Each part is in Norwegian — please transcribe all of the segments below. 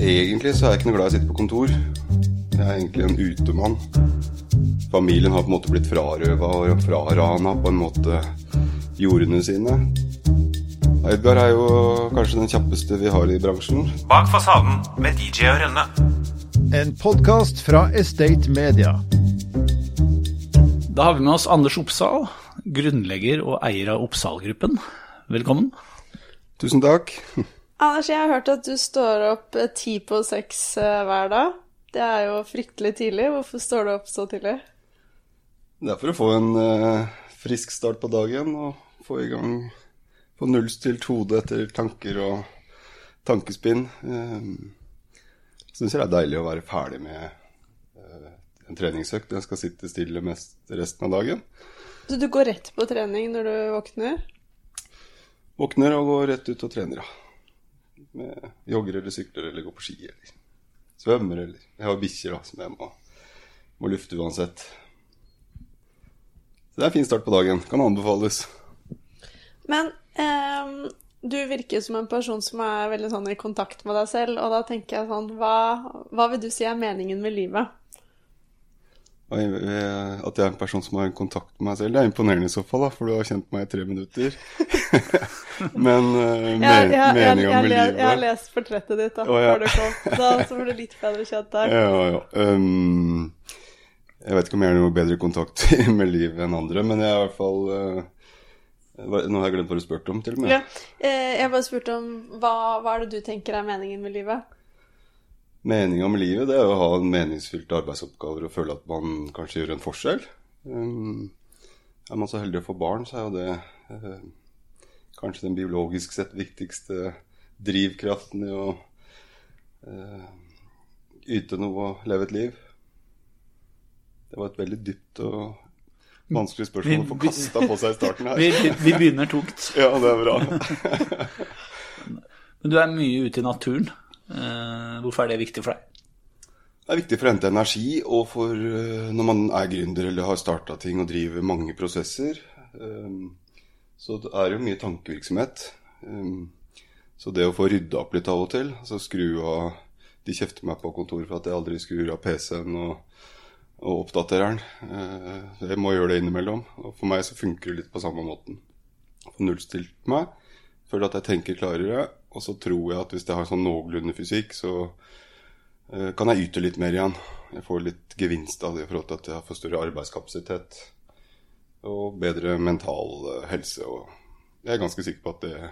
Egentlig så er jeg ikke noe glad i å sitte på kontor. Jeg er egentlig en utemann. Familien har på en måte blitt frarøva og frarana på en måte jordene sine. Edgar er jo kanskje den kjappeste vi har i bransjen. Bak fasaden med DJ og Rønne. En podkast fra Estate Media. Da har vi med oss Anders Oppsal, grunnlegger og eier av Oppsal-gruppen. Velkommen. Tusen takk. Anders, jeg har hørt at du står opp eh, ti på seks eh, hver dag. Det er jo fryktelig tidlig. Hvorfor står du opp så tidlig? Det er for å få en eh, frisk start på dagen og få i gang Få nullstilt hode etter tanker og tankespinn. Uh, Syns jeg det er deilig å være ferdig med eh, en treningsøkt. Jeg skal sitte stille mest resten av dagen. Så du går rett på trening når du våkner? Våkner og går rett ut og trener, ja. Med jogger eller sykler eller går på ski eller svømmer eller Jeg har bikkjer som jeg må, må lufte uansett. Så det er en fin start på dagen. Kan anbefales. Men eh, du virker som en person som er veldig sånn i kontakt med deg selv, og da tenker jeg sånn Hva, hva vil du si er meningen med livet? At jeg er en person som har en kontakt med meg selv, det er imponerende i så fall, da, for du har kjent meg i tre minutter. Men uh, men, ja, meninga med livet Jeg har lest portrettet ditt da, oh, ja. før du kom. Da så får du litt bedre kjent der. Ja, ja. Um, jeg vet ikke om jeg har noe bedre kontakt med livet enn andre, men jeg er i hvert fall uh, Nå har jeg glemt hva du spurte om, til og med. Ja. Eh, jeg bare spurte om hva, hva er det du tenker er meningen med livet? Meninga med livet det er å ha en meningsfylte arbeidsoppgaver og føle at man kanskje gjør en forskjell. Um, er man så heldig å få barn, så er jo det eh, kanskje den biologisk sett viktigste drivkraften i å eh, yte noe og leve et liv. Det var et veldig dypt og vanskelig spørsmål å få kasta på seg i starten her. vi, vi begynner tungt. Ja, det er bra. Men du er mye ute i naturen. Eh, hvorfor er det viktig for deg? Det er viktig for å hente energi, og for eh, når man er gründer eller har starta ting og driver mange prosesser, eh, så det er jo mye tankevirksomhet. Så det å få rydda opp litt av og til, altså skru av De kjefter meg på kontoret for at jeg aldri skrur av PC-en og, og oppdaterer den. Jeg må gjøre det innimellom. Og for meg så funker det litt på samme måten. Få nullstilt meg, føler at jeg tenker klarere, og så tror jeg at hvis jeg har sånn noenlunde fysikk, så uh, kan jeg yte litt mer igjen. Jeg får litt gevinst av det i forhold til at jeg får større arbeidskapasitet og bedre mental uh, helse. Og jeg er ganske sikker på at det,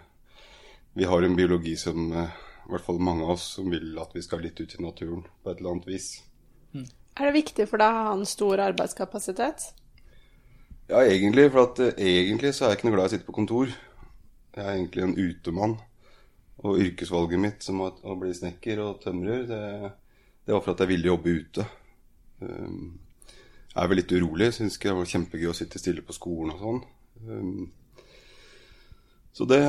vi har en biologi som uh, i hvert fall mange av oss som vil at vi skal litt ut i naturen på et eller annet vis. Er det viktig for deg å ha en stor arbeidskapasitet? Ja, egentlig, for at egentlig så er jeg ikke noe glad i å sitte på kontor. Jeg er egentlig en utemann. Og yrkesvalget mitt som å, å bli snekker og tømrer, det, det var for at jeg ville jobbe ute. Um, jeg er vel litt urolig. Syns ikke det var kjempegøy å sitte stille på skolen og sånn. Um, så det,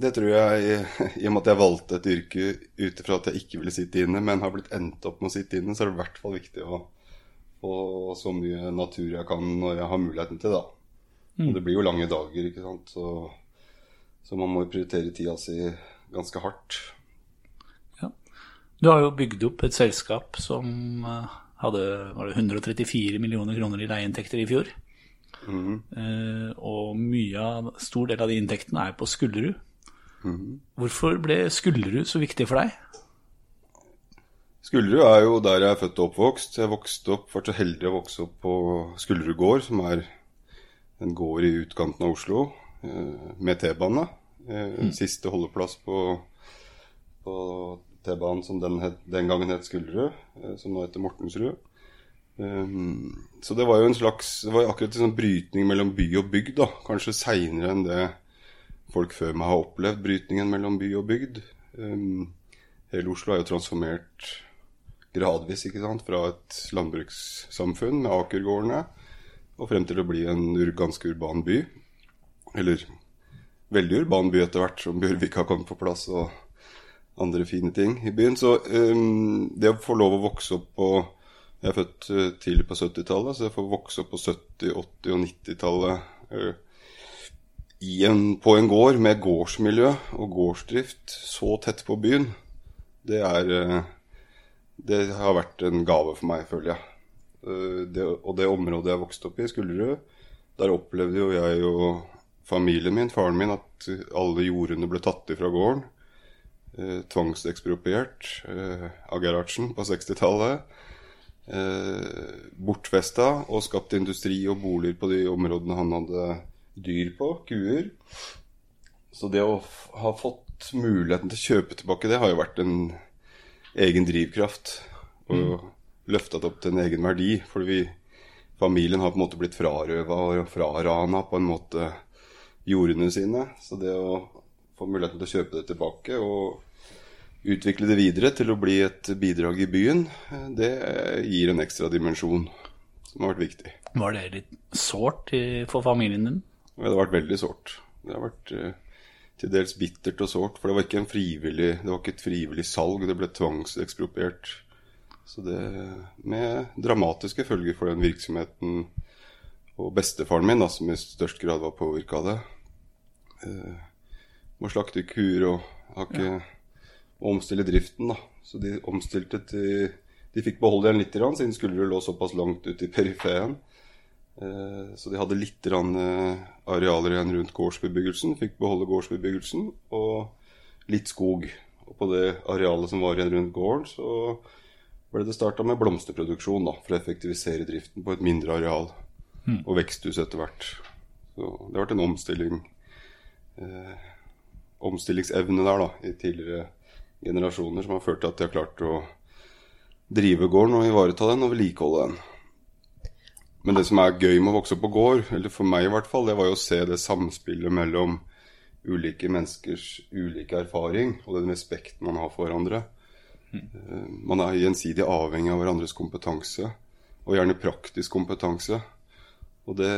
det tror jeg, i og med at jeg valgte et yrke ut ifra at jeg ikke ville sitte inne, men har blitt endt opp med å sitte inne, så er det i hvert fall viktig å få så mye natur jeg kan når jeg har muligheten til det. da. Og det blir jo lange dager, ikke sant. Så, så man må prioritere tida si ganske hardt. Du har jo bygd opp et selskap som eh, hadde var det 134 millioner kroner i leieinntekter i fjor. Eh, og mye av, stor del av de inntektene er på Skullerud. Hvorfor ble Skullerud så viktig for deg? Skullerud er jo der jeg er født og oppvokst. Jeg vokste opp, var så heldig å vokse opp på Skullerud gård, som er en gård i utkanten av Oslo, med T-bane. Mm. Siste holdeplass på, på T-banen som den, het, den gangen het Skullerud, eh, som nå heter Mortensrud. Um, så det var jo en slags Det var akkurat en sånn brytning mellom by og bygd, da. Kanskje seinere enn det folk før meg har opplevd, brytningen mellom by og bygd. Um, hele Oslo er jo transformert gradvis, ikke sant, fra et landbrukssamfunn med akergårdene og frem til å bli en ganske urban by. Eller veldig urban by etter hvert, som Bjørvik har kommet på plass, og andre fine ting i byen. Så um, det å få lov å vokse opp på Jeg er født eh, tidlig på 70-tallet, så jeg får vokse opp på 70-, 80- og 90-tallet uh, på en gård med gårdsmiljø og gårdsdrift så tett på byen. Det er uh, Det har vært en gave for meg, føler jeg. Eh, Det, og det området jeg vokste opp i, Skullerud, der opplevde jo jeg og familien min, faren min, at alle jordene ble tatt ifra gården. Eh, tvangsekspropriert eh, av Gerhardsen på 60-tallet. Eh, bortfesta og skapt industri og boliger på de områdene han hadde dyr på, kuer. Så det å ha fått muligheten til å kjøpe tilbake det, har jo vært en egen drivkraft. Og løfta det opp til en egen verdi. For vi, familien har på en måte blitt frarøva og frarana på en måte jordene sine. Så det å få muligheten til å kjøpe det tilbake og utvikle det videre til å bli et bidrag i byen, det gir en ekstra dimensjon som har vært viktig. Var det litt sårt for familien din? Ja, det har vært veldig sårt. Det har vært eh, til dels bittert og sårt, for det var ikke en frivillig, det var ikke et frivillig salg, det ble tvangsekspropriert. Så det med dramatiske følger for den virksomheten. Og bestefaren min, da, som i størst grad var påvirka av det, eh, må slakte kuer og har ikke ja. omstille driften, da. Så de omstilte til De fikk beholde igjen litt, siden skuldre lå såpass langt ute i periferien. Eh, Så de hadde litt rann, eh, arealer igjen rundt gårdsbebyggelsen. Fikk beholde gårdsbebyggelsen og litt skog. Og på det arealet som var igjen rundt gården, så ble det starta med blomsterproduksjon da, for å effektivisere driften på et mindre areal. Og veksthus etter hvert. Så det har vært en omstilling. Eh, omstillingsevne der da, i tidligere generasjoner som har ført til at de har klart å drive gården og ivareta den og vedlikeholde den. Men det som er gøy med å vokse opp på gård, eller for meg i hvert fall, det var jo å se det samspillet mellom ulike menneskers ulike erfaring og den respekten man har for hverandre. Eh, Man er gjensidig avhengig av hverandres kompetanse, og gjerne praktisk kompetanse. Og det,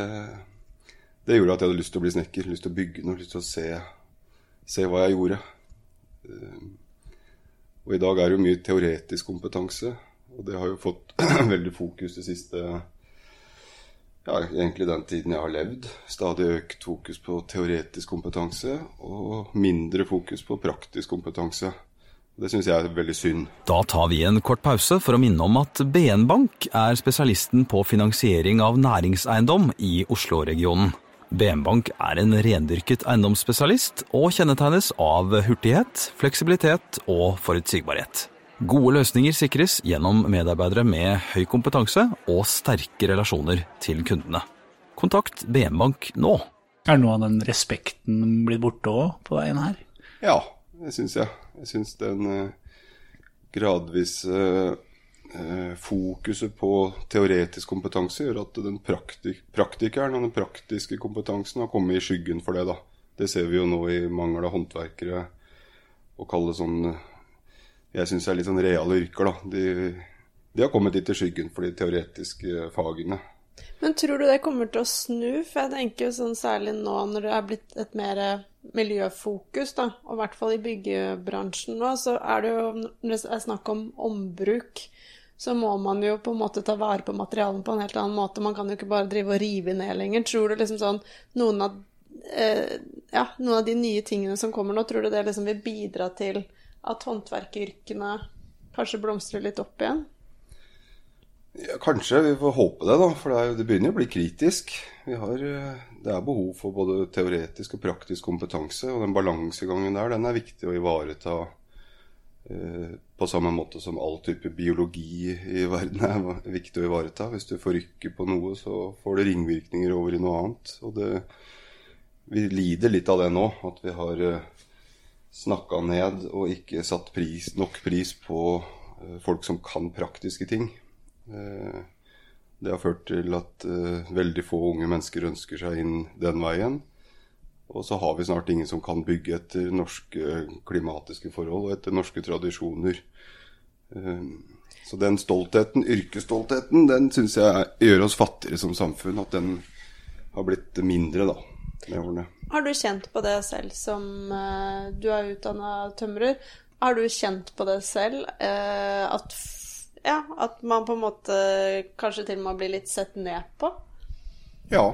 det gjorde at jeg hadde lyst til å bli snekker, lyst til å bygge noe, lyst til å se, se hva jeg gjorde. Eh, Og i dag er det jo mye teoretisk kompetanse, og det har jo fått veldig fokus det siste ja, egentlig den tiden jeg har levd. Stadig økt fokus på teoretisk kompetanse og mindre fokus på praktisk kompetanse. Det syns jeg er veldig synd. Da tar vi en kort pause for å minne om at BN Bank er spesialisten på finansiering av næringseiendom i Oslo-regionen. BN Bank er en rendyrket eiendomsspesialist og kjennetegnes av hurtighet, fleksibilitet og forutsigbarhet. Gode løsninger sikres gjennom medarbeidere med høy kompetanse og sterke relasjoner til kundene. Kontakt BN Bank nå. Er noe av den respekten blitt borte òg på veien her? Ja, det syns jeg. Jeg syns den eh, gradvise eh, fokuset på teoretisk kompetanse gjør at den praktik praktikeren og den praktiske kompetansen har kommet i skyggen for det. da. Det ser vi jo nå i mangel av håndverkere og kalle sånn eh, Jeg syns er litt sånn reale yrker, da. De, de har kommet litt i skyggen for de teoretiske fagene. Men tror du det kommer til å snu? For jeg tenker jo sånn særlig nå når det er blitt et mer miljøfokus, da, og i hvert fall i byggebransjen nå, så er det jo når det er snakk om ombruk, så må man jo på en måte ta vare på materialene på en helt annen måte. Man kan jo ikke bare drive og rive ned lenger. Tror du liksom sånn noen av, eh, ja, noen av de nye tingene som kommer nå, tror du det liksom vil bidra til at håndverkeryrkene kanskje blomstrer litt opp igjen? Ja, kanskje. Vi får håpe det, da. For det, er, det begynner å bli kritisk. Har, eh, det er behov for både teoretisk og praktisk kompetanse. Og den balansegangen der, den er viktig å ivareta eh, på samme måte som all type biologi i verden er viktig å ivareta. Hvis du forrykker på noe, så får det ringvirkninger over i noe annet. Og det, vi lider litt av det nå. At vi har eh, snakka ned og ikke satt pris, nok pris på eh, folk som kan praktiske ting. Eh, Det har ført til at eh, veldig få unge mennesker ønsker seg inn den veien. Og så har vi snart ingen som kan bygge etter norske klimatiske forhold og etter norske tradisjoner. Eh, Så den stoltheten, yrkesstoltheten, den syns jeg gjør oss fattigere som samfunn. At den har blitt mindre da, med årene. Har du kjent på det selv som eh, Du er utdanna tømrer. Har du kjent på det selv eh, at, ja, at man på en måte kanskje til og med blir litt sett ned på? Ja,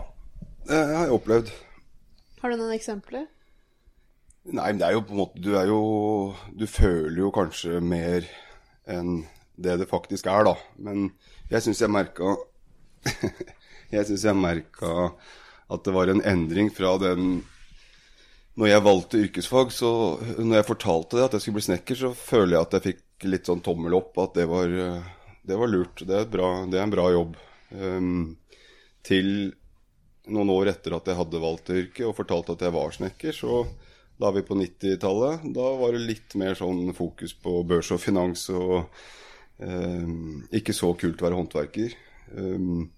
det har jeg opplevd. Har du noen eksempler? Nei, men det er jo på en måte Du er jo Du føler jo kanskje mer enn det det faktisk er, da. Men jeg syns jeg merka Jeg syns jeg merka at det var en endring fra den Når jeg valgte yrkesfag, så når jeg fortalte det at jeg skulle bli snekker, så føler jeg at jeg fikk litt sånn tommel opp, at det var, det var lurt. Det er, bra, det er en bra jobb. Um, til noen år etter at jeg hadde valgt yrket og fortalte at jeg var snekker, så da er vi på 90-tallet. Da var det litt mer sånn fokus på børs og finans og um, ikke så kult å være håndverker. Um,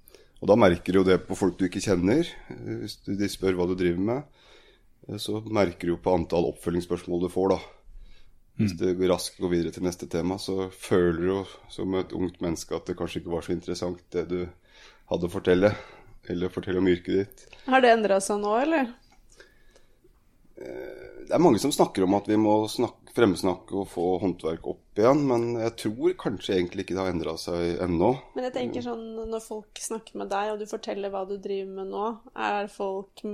og da merker du jo det på folk du ikke kjenner. Hvis de spør hva du driver med, så merker du jo på antall oppfølgingsspørsmål du får, da. Hvis det raskt går videre til neste tema, så føler du jo som et ungt menneske at det kanskje ikke var så interessant det du hadde å fortelle, eller fortelle om yrket ditt. Har det endra seg nå, eller? Det er mange som snakker om at vi må snakke, fremsnakke og få håndverk opp igjen, men jeg tror kanskje egentlig ikke det har endra seg ennå. Men jeg tenker sånn, når folk snakker med deg, og du forteller hva du driver med nå, er, folk,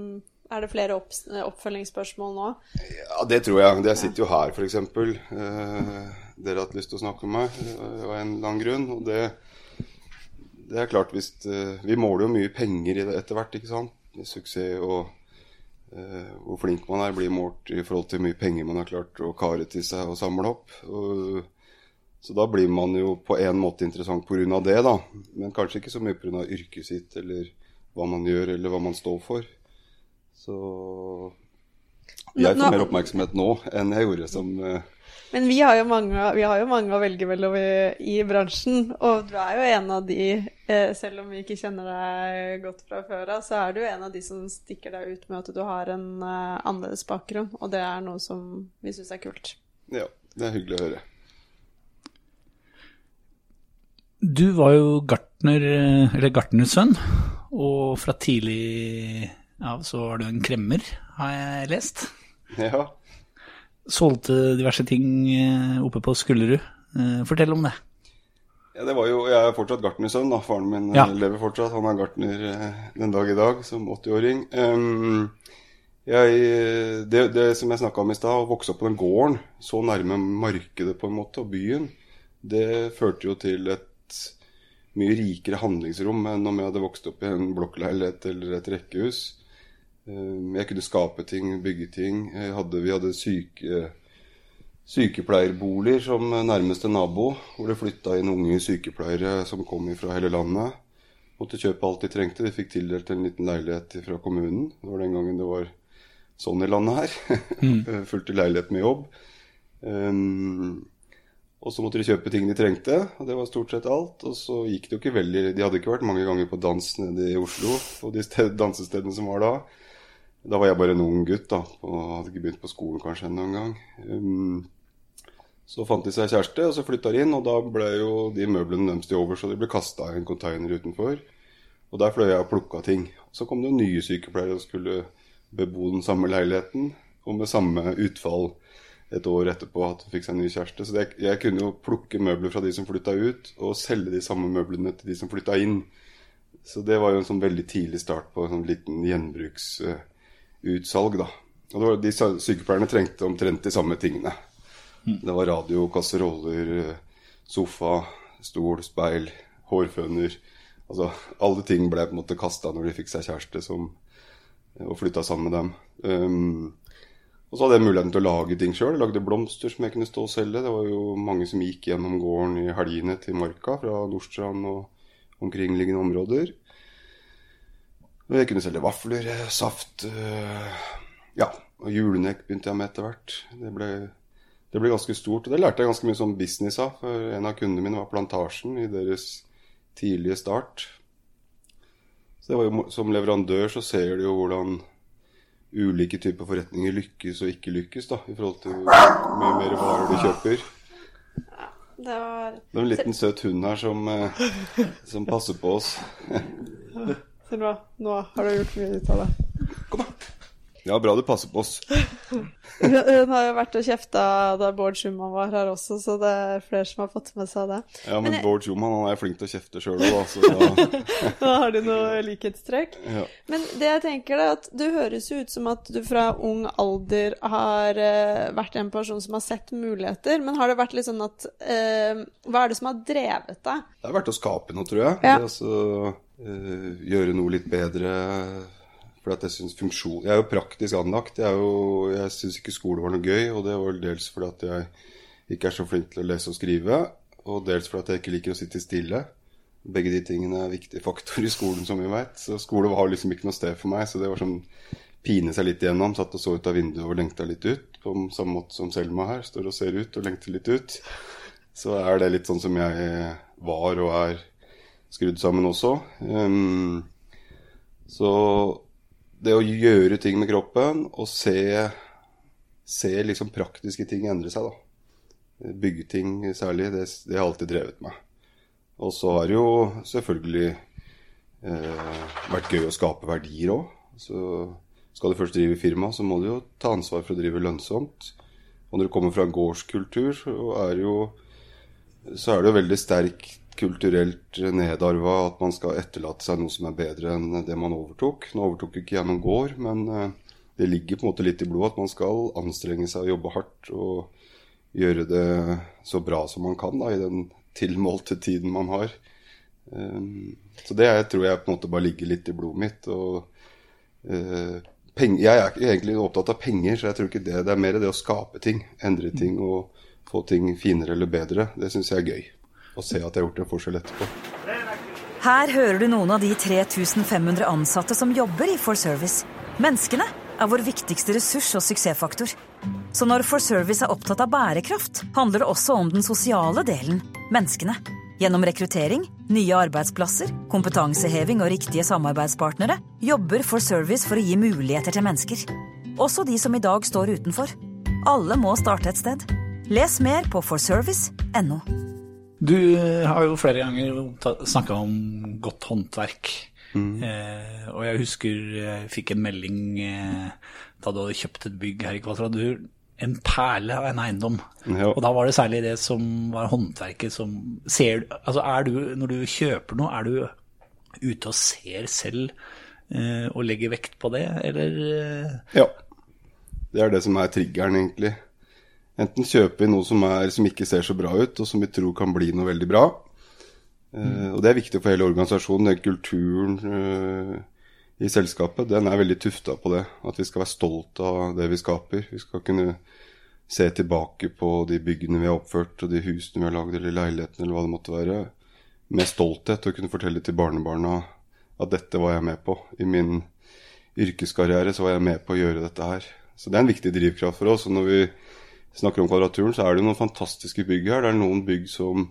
er det flere opp, oppfølgingsspørsmål nå? Ja, det tror jeg. Jeg sitter jo her, f.eks. Eh, dere har hatt lyst til å snakke med meg eh, av en eller annen grunn. Og det, det er klart hvis eh, Vi måler jo mye penger etter hvert, ikke sant. Suksess og eh, hvor flink man er, blir målt i forhold til hvor mye penger man har klart å kare til seg og samle opp. Og, så da blir man jo på en måte interessant pga. det, da. Men kanskje ikke så mye pga. yrket sitt eller hva man gjør eller hva man står for. Så jeg får mer oppmerksomhet nå enn jeg gjorde som uh, Men vi har jo mange, vi har jo mange å velge mellom i, i bransjen, og du er jo en av de, eh, selv om vi ikke kjenner deg godt fra før av, så er du en av de som stikker deg ut med at du har en eh, annerledes bakgrunn, og det er noe som vi syns er kult. Ja, det er hyggelig å høre. Du var jo gartner, eller gartners sønn, og fra tidlig av så var du en kremmer, har jeg lest. Ja. Solgte diverse ting eh, oppe på Skullerud. Eh, Fortell om det. Ja, det var jo, Jeg er fortsatt gartnersønn. da, Faren min Ja. eh, lever fortsatt. Han er gartner den dag i dag, som 80-åring. Um, det, det som jeg snakka om i stad, å vokse opp på den gården, så nærme markedet på en måte, og byen, det førte jo til et mye rikere handlingsrom enn om jeg hadde vokst opp i en blokkleilighet eller et rekkehus. Ehm, Jeg kunne skape ting, bygge ting. Hadde, vi hadde syke, sykepleierboliger som nærmeste nabo, hvor det flytta inn unge sykepleiere som kom fra hele landet. Måtte kjøpe alt de trengte. De fikk tildelt en liten leilighet fra kommunen. Det var den gangen det var sånn i landet her. Fullt i leilighet med jobb. Um, og så måtte de kjøpe ting de trengte, og det var stort sett alt. Og så gikk det jo ikke veldig De hadde ikke vært mange ganger på dans nede i Oslo, på de sted, dansestedene som var da. Da var jeg bare en ung gutt, da. Og hadde ikke begynt på skolen kanskje ennå engang. Um, så fant de seg kjæreste, og så flytta de inn. Og da ble jo de møblene deres til overs, så de ble kasta i en container utenfor. Og der fløy jeg og plukka ting. Så kom det nye sykepleiere og skulle bebo den samme leiligheten, og med samme utfall et år etterpå at hun fikk seg en ny kjæreste. Så det, jeg kunne jo plukke møbler fra de som flytta ut, og selge de samme møblene til de som flytta inn. Så det var jo en sånn veldig tidlig start på en sånn liten gjenbruksutsalg, da. Og det var, de sykepleierne trengte omtrent de samme tingene. Det var radio, kasseroller, eh, sofa, stol, speil, hårføner. Altså alle ting ble på en måte kasta når de fikk seg kjæreste som, og flytta sammen med dem. Um, og så hadde jeg muligheten til å lage ting sjøl. Lagde blomster som jeg kunne stå og selge. Det var jo mange som gikk gjennom gården i helgene til Marka fra Nordstrand og omkringliggende områder. Jeg kunne selge vafler, eh, saft eh, Ja, og julenek begynte jeg med etter hvert. Det ble, det ble ganske stort. Og det lærte jeg ganske mye sånn business av. For en av kundene mine var Plantasjen i deres tidlige start. Så det var jo, Som leverandør så ser du jo hvordan ulike typer forretninger lykkes og ikke lykkes, da, i forhold til hvor mye mer varer de kjøper. Det var Det er en liten søt hund her som, eh, som passer på oss. Så nå, nå har du gjort mye ut av det. Kom da. Ja, bra du passer på oss. Hun har jo vært og kjefta da Bård Schumann var her også, så det er flere som har fått med seg det. Ja, men Men jeg- Bård Schumann han er flink til å kjefte sjøl òg, så da Da har de noe likhetstrekk. ja. Men det jeg tenker er at det høres ut som at du fra ung alder har eh, vært en person som har sett muligheter, men har det vært litt sånn at eh, Hva er det som har drevet deg? Det har vært å skape noe, tror jeg. Ja. Det altså, eh, gjøre noe litt bedre. For jeg funksjon Jeg er jo praktisk anlagt. Jeg, jo, jeg syns ikke skole var noe gøy, og det var dels fordi at jeg ikke er så flink til å lese og skrive, og dels fordi at jeg ikke liker å sitte stille. Begge de tingene er viktige faktorer i skolen, som vi vet. Så skole var liksom ikke noe sted for meg, så det var sånn pine seg litt igjennom. Satt og så ut av vinduet og lengta litt ut, på samme måte som Selma her står og ser ut og lengter litt ut. Så er det litt sånn som jeg var og er skrudd sammen også. Um, så det å gjøre ting med kroppen og se, se liksom praktiske ting endre seg, da. Bygge ting særlig, det, det har alltid drevet meg. Og så har det jo selvfølgelig eh, vært gøy å skape verdier òg. Skal du først drive firma, så må du jo ta ansvar for å drive lønnsomt. Og når du kommer fra en gårdskultur, så er jo så er det jo veldig sterkt kulturelt nedarva at man skal etterlate seg noe som er bedre enn det man overtok. Nå overtok ikke jeg noen gård, men eh, det ligger på en måte litt i blodet at man skal anstrenge seg og jobbe hardt og gjøre det så bra som man kan da, i den tilmålte tiden man har. Um, så det tror jeg på en måte bare ligger litt i blodet mitt. og eh, Jeg er egentlig opptatt av penger, så jeg tror ikke det. Det er mer det å skape ting, endre ting og få ting finere eller bedre. Det syns jeg er gøy. Å se at jeg har gjort en forskjell etterpå. Her hører du noen av de 3500 ansatte som jobber i For Service. Menneskene er vår viktigste ressurs og suksessfaktor. Så når For Service er opptatt av bærekraft, handler det også om den sosiale delen menneskene. Gjennom rekruttering, nye arbeidsplasser, kompetanseheving og riktige samarbeidspartnere jobber For Service for å gi muligheter til mennesker. Også de som i dag står utenfor. Alle må starte et sted. Les mer på forservice.no. Du eh, har jo flere ganger snakka om godt håndverk. Eh, og jeg husker jeg fikk en melding eh, da du hadde kjøpt et bygg her i Kvadratur. En perle av en eiendom. Ja. Og da var det særlig det som var håndverket som ser, altså er du, Når du kjøper noe, er du ute og ser selv eh, og legger vekt på det, eller eh, Ja. Det er det som er triggeren, egentlig. Enten kjøper vi noe som, er, som ikke ser så bra ut, og som vi tror kan bli noe veldig bra. Mm. og det er viktig for hele organisasjonen. Den kulturen eh, i selskapet, den er veldig tufta på det. At vi skal være stolt av det vi skaper. Vi skal kunne se tilbake på de byggene vi har oppført, og de husene vi har lagd, eller leilighetene, eller hva det måtte være, med stolthet. Og kunne fortelle til barnebarna at dette var jeg med på. I min yrkeskarriere så var jeg med på å gjøre dette her. Så det er en viktig drivkraft for oss. Og når vi snakker om Kvadraturen, så er det noen fantastiske bygg her. Det er noen bygg som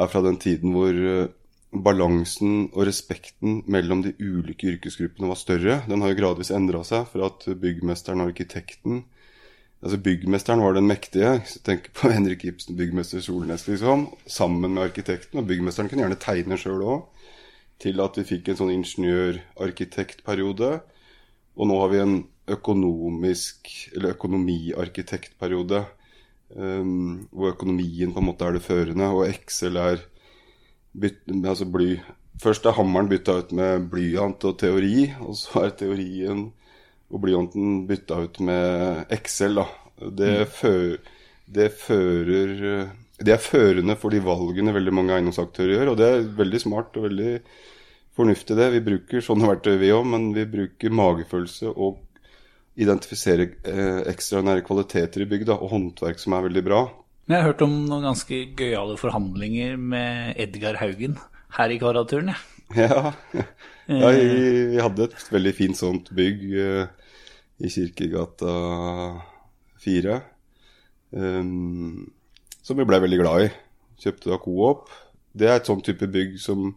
er fra den tiden hvor eh, balansen og respekten mellom de ulike yrkesgruppene var større. Den har jo gradvis endra seg fra at byggmesteren og arkitekten Altså Byggmesteren var den mektige. Tenk på Henrik Ibsen, byggmester Solnes, liksom. Sammen med arkitekten. Og byggmesteren kunne gjerne tegne sjøl òg. Til at vi fikk en sånn ingeniør-arkitektperiode. Og nå har vi en økonomisk, eller økonomiarkitektperiode. Um, hvor økonomien på en måte er det førende, og Excel er byt, altså bly. Først er hammeren bytta ut med blyant og teori, og så er teorien og blyanten bytta ut med Excel. da. Det, fører, det fører Det er førende for de valgene veldig mange eiendomsaktører gjør, og det er veldig smart og veldig fornuftig det. Vi bruker sånne verktøy vi òg, men vi bruker magefølelse og identifisere eh, ekstraordinære kvaliteter i bygda, og håndverk som er veldig bra. Men jeg har hørt om noen ganske gøyale forhandlinger med Edgar Haugen her i Kvadraturen. jeg. Ja, ja vi, vi hadde et veldig fint sånt bygg eh, i Kirkegata 4. Um, som vi ble veldig glad i. Kjøpte da Coop. Det er et sånn type bygg som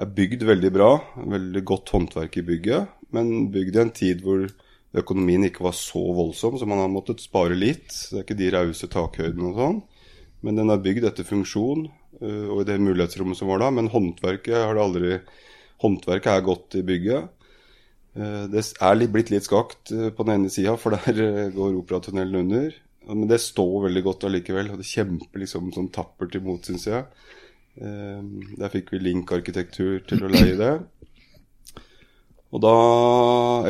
er bygd veldig bra. Veldig godt håndverk i bygget. Men bygd i en tid hvor økonomien ikke var så voldsom, så man har måttet spare litt. Det er ikke de rause takhøydene og sånn. Men den er bygd etter funksjon eh, og i det mulighetsrommet som var da. Men håndverket aldri Håndverket er godt i bygget. Eh, Det er litt, blitt litt skakt eh, på den ene sida, for der går operatunnelen under. Men det står veldig godt allikevel, og det kjemper liksom sånn tappert imot, syns jeg. Der fikk vi Link arkitektur til å leie det. Og da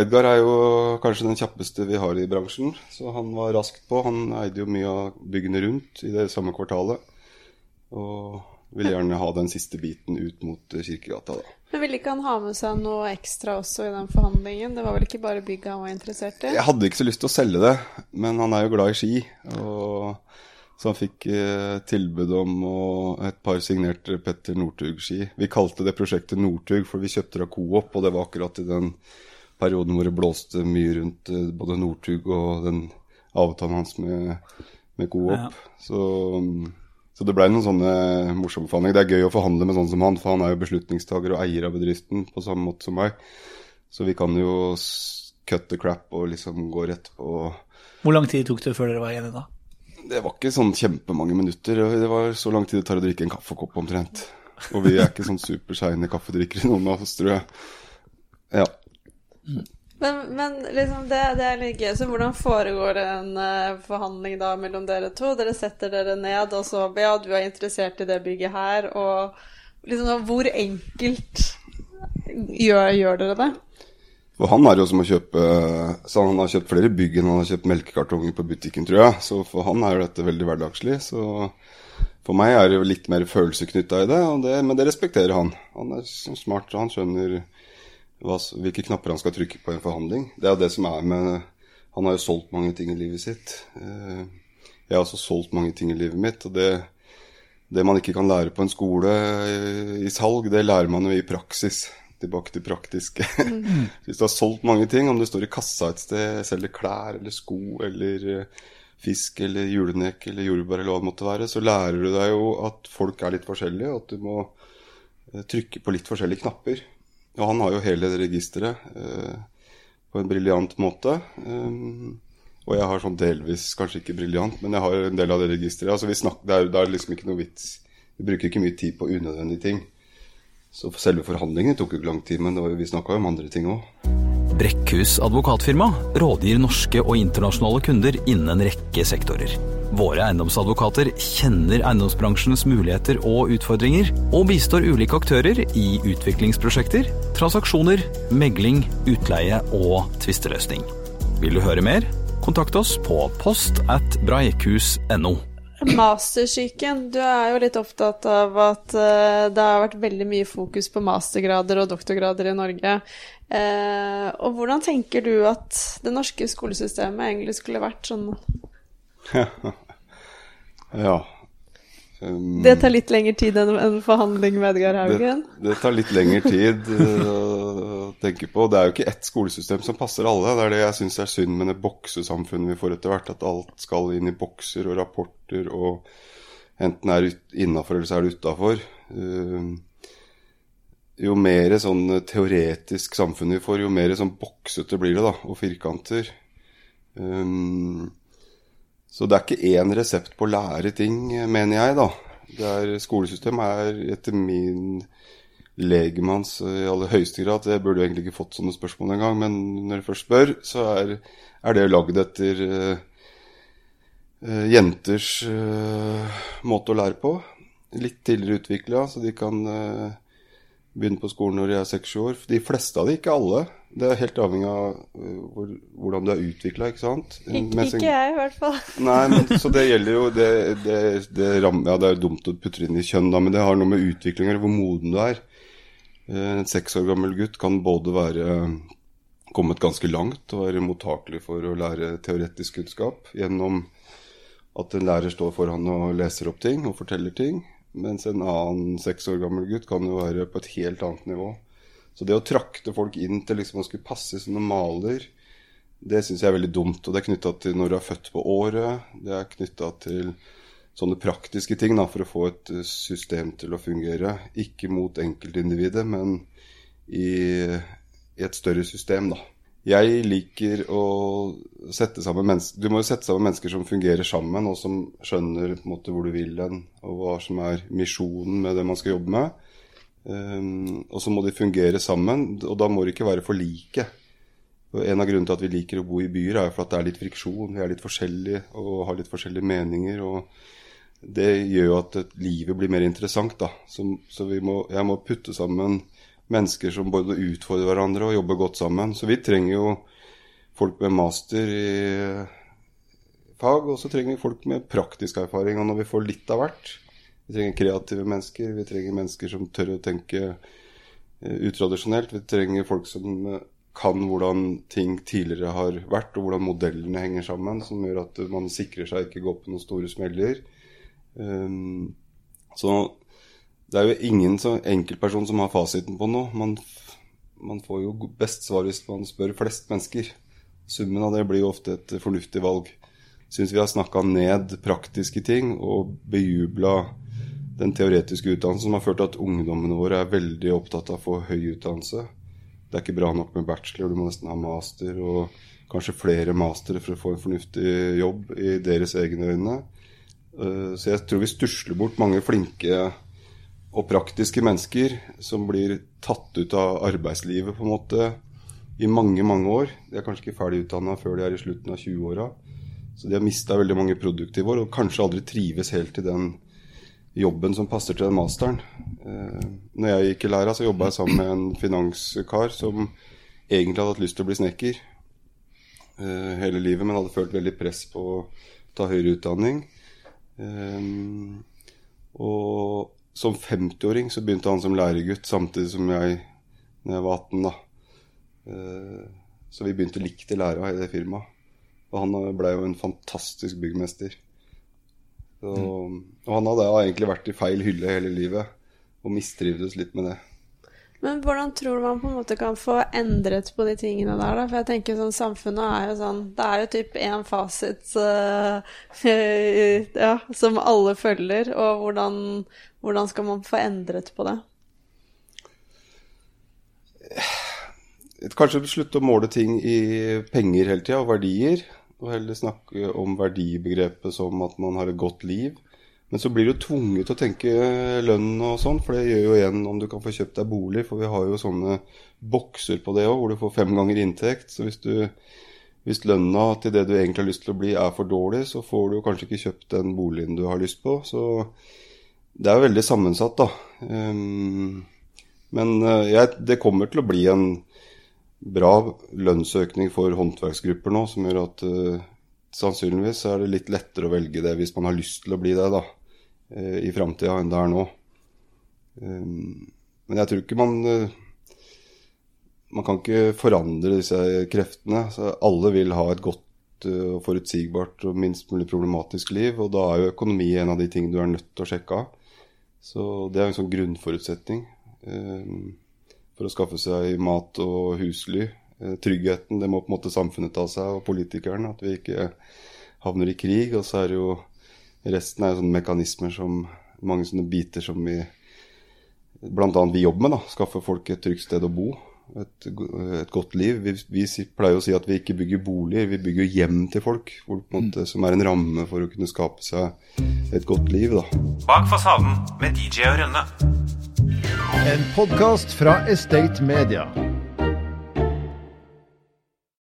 Edgar er jo kanskje den kjappeste vi har i bransjen, så han var raskt på. Han eide jo mye av byggene rundt i det samme kvartalet. Og ville gjerne ha den siste biten ut mot Kirkegata, da. Men ville ikke han ha med seg noe ekstra også i den forhandlingen? Det var vel ikke bare bygget han var interessert i? Jeg hadde ikke så lyst til å selge det, men han er jo glad i ski. Og så han fikk eh, tilbud om et par signerte Petter Northug-ski. Vi kalte det prosjektet Northug, for vi kjøpte det av Coop, og det var akkurat i den perioden hvor det blåste mye rundt eh, både Northug og den avtalen hans med, med Coop. Ja. Så, så det blei noen sånne morsomme forhandlinger. Det er gøy å forhandle med sånn som han, for han er jo beslutningstaker og eier av bedriften på samme måte som meg. Så vi kan jo cut the crap og liksom gå rett på Hvor lang tid tok det før dere var enige da? Det var ikke sånn kjempemange minutter. Det var så lang tid det tar å drikke en kaffekopp omtrent. Og vi er ikke sånn superseine kaffedrikkere, noen av oss, tror jeg. Ja. Men, men liksom det, det er litt gøy. Så hvordan foregår en uh, forhandling da mellom dere to? Dere setter dere ned, og så Ja, du er interessert i det bygget her, og liksom Hvor enkelt gjør, gjør dere det? For han er jo som å kjøpe Så han har kjøpt flere bygg enn han har kjøpt melkekartonger på butikken, tror jeg. Så for han er jo dette veldig hverdagslig. Så for meg er det jo litt mer følelser knytta i det, det, men det respekterer han. Han er så smart, og han skjønner hva, hvilke knapper han skal trykke på i en forhandling. Det er det som er med Han har jo solgt mange ting i livet sitt. Eh, Jeg har også solgt mange ting i livet mitt, og det, det man ikke kan lære på en skole i- i salg, det lærer man jo i praksis. Tilbake til praktisk. Hvis du har solgt mange ting, om du står i kassa et sted, selger klær eller sko eller eh, fisk eller julenek eller jordbær eller hva det måtte være, så lærer du deg jo at folk er litt forskjellige, og at du må eh, trykke på litt forskjellige knapper. Og han har jo hele det registeret eh, på en briljant måte. Um, og jeg har sånn delvis, kanskje ikke briljant, men jeg har en del av det registeret. Altså det, er, det er liksom ikke noe vits. Vi bruker ikke mye tid på unødvendige ting. Så selve forhandlingene tok jo ikke lang tid, men vi snakka jo om andre ting òg. Brekkhus advokatfirma rådgir norske og internasjonale kunder innen en rekke sektorer. Våre eiendomsadvokater kjenner eiendomsbransjens muligheter og utfordringer, og bistår ulike aktører i utviklingsprosjekter, transaksjoner, megling, utleie og tvisteløsning. Vil du høre mer? Kontakt oss på post at breikhus.no. Mastersyken. Du er jo litt opptatt av at eh, det har vært veldig mye fokus på mastergrader og doktorgrader i Norge. Eh, og hvordan tenker du at det norske skolesystemet egentlig skulle vært sånn Ja. Um, Det tar litt lengre tid enn en forhandling med Edgar Haugen? Det, det tar litt lengre tid eh, å tenke på. Det er jo ikke ett skolesystem som passer alle. Det er det jeg syns er synd med det boksesamfunnet vi får etter hvert. At alt skal inn i bokser og rapporter, og enten er det innafor eller så er det utafor. Jo mer sånn teoretisk samfunn vi får, jo mer sånn boksete blir det, da. Og firkanter. Um, så det er ikke én resept på å lære ting, mener jeg, da. Er, skolesystemet er etter min legemanns i aller høyeste grad Jeg burde egentlig ikke fått sånne spørsmål engang, men når jeg først spør, så er, er det lagd etter uh, uh, jenters uh, måte å lære på. Litt tidligere utvikla, så de kan eh, begynne på skolen når de er seks år. De fleste av de, ikke alle. Det er helt avhengig av eh, hvor, hvordan du er utvikla, ikke sant. Mens ikke jeg, i hvert fall. Nei, men så det gjelder jo det, det, det, ram, ja, det er dumt å putte inn i kjønn, da, men det har noe med utvikling å gjøre, hvor moden du er. Eh, En seks år gammel gutt kan både være kommet ganske langt og være mottakelig for å lære teoretisk kunnskap gjennom at en lærer står foran og leser opp ting og forteller ting, mens en annen seks år gammel gutt kan jo være på et helt annet nivå. Så det å trakte folk inn til liksom å skulle passe som noen maler, det syns jeg er veldig dumt. Og det er knytta til når du er født på året. Det er knytta til sånne praktiske ting da, for å få et eh, system til å fungere. Ikke mot enkeltindividet, men i, i et større system, da. Jeg liker å sette sammen mennesker Du må jo sette sammen mennesker som fungerer sammen, og som skjønner på en måte hvor du vil hen, og hva som er misjonen med det man skal jobbe med. Um, og så må de fungere sammen, og da må de ikke være for like. Og En av grunnene til at vi liker å bo i byer, er for at det er litt friksjon. Vi er litt forskjellige og har litt forskjellige meninger. og Det gjør jo at livet blir mer interessant. da. Så, så må, jeg må putte sammen mennesker som både utfordrer hverandre og jobber godt sammen. Så vi trenger jo folk med master i fag, og så trenger vi folk med praktisk erfaring. Og når vi får litt av hvert Vi trenger kreative mennesker, vi trenger mennesker som tør å tenke eh, utradisjonelt. Vi trenger folk som eh, kan hvordan ting tidligere har vært, og hvordan modellene henger sammen, som gjør at man sikrer seg ikke gå på noen store smeller. Um, så det er jo ingen så enkeltperson som har fasiten på noe. Man, man får jo best svar hvis man spør flest mennesker. Summen av det blir jo ofte et fornuftig valg syns vi har snakka ned praktiske ting og bejubla den teoretiske utdannelsen, som har ført til at ungdommene våre er veldig opptatt av å få høy utdannelse. Det er ikke bra nok med bachelor, du må nesten ha master, og kanskje flere mastere for å få en fornuftig jobb i deres egne øyne. Eh, så jeg tror vi stusler bort mange flinke og praktiske mennesker som blir tatt ut av arbeidslivet på en måte i mange, mange år. De er kanskje ikke ferdig utdanna før de er i slutten av 20-åra. Så de har mista veldig mange produktive år, og kanskje aldri trives helt i den jobben som passer til den masteren. Eh, når jeg gikk i læra, så jobba jeg sammen med en finanskar som egentlig hadde hatt lyst til å bli snekker eh, hele livet, men hadde følt veldig press på å ta høyere utdanning. Eh, og som 50-åring så begynte han som læregutt samtidig som jeg når jeg var 18. da. Eh, så vi begynte likt i læra i det firmaet. Og han ble jo en fantastisk byggmester. Så, og han hadde egentlig vært i feil hylle hele livet, og mistrivdes litt med det. Men hvordan tror du man på en måte kan få endret på de tingene der, da? For jeg tenker sånn, samfunnet er jo sånn Det er jo typ én fasit uh, ja, som alle følger, og hvordan, hvordan skal man få endret på det? Kanskje slutte å måle ting i penger hele tida, og verdier og heller snakke om verdibegrepet som at man har et godt liv. Men så blir du tvunget til å tenke lønn og sånn, for det gjør jo igjen om du kan få kjøpt deg bolig. For vi har jo sånne bokser på det òg, hvor du får fem ganger inntekt. Så hvis, du, hvis lønna til det du egentlig har lyst til å bli er for dårlig, så får du kanskje ikke kjøpt den boligen du har lyst på. Så det er jo veldig sammensatt, da. Um, men uh, jeg, det kommer til å bli en bra lønnsøkning for håndverksgrupper nå, som gjør at uh, sannsynligvis er det litt lettere å velge det hvis man har lyst til å bli det da, uh, i framtida enn det er nå. Um, men jeg tror ikke man uh, Man kan ikke forandre disse kreftene. Så alle vil ha et godt og forutsigbart og minst mulig problematisk liv. Og da er jo økonomi en av de tingene du er nødt til å sjekke av. Så det er en sånn grunnforutsetning. Um, for å skaffe seg mat og husly. Eh, tryggheten, det må på en måte samfunnet ta seg, og politikerne. At vi ikke havner i krig. Og så er det jo resten er jo sånne mekanismer som mange sånne biter som vi bl.a. vi jobber med. da, Skaffe folk et trygt sted å bo. Et, et godt liv. Vi, vi, pleier å si at vi ikke bygger boliger, vi bygger hjem til folk. Hvor, måte, som er en ramme for å kunne skape seg et godt liv. da. Bak fasaden med DJ og Rønne. En podkast fra Estate Media.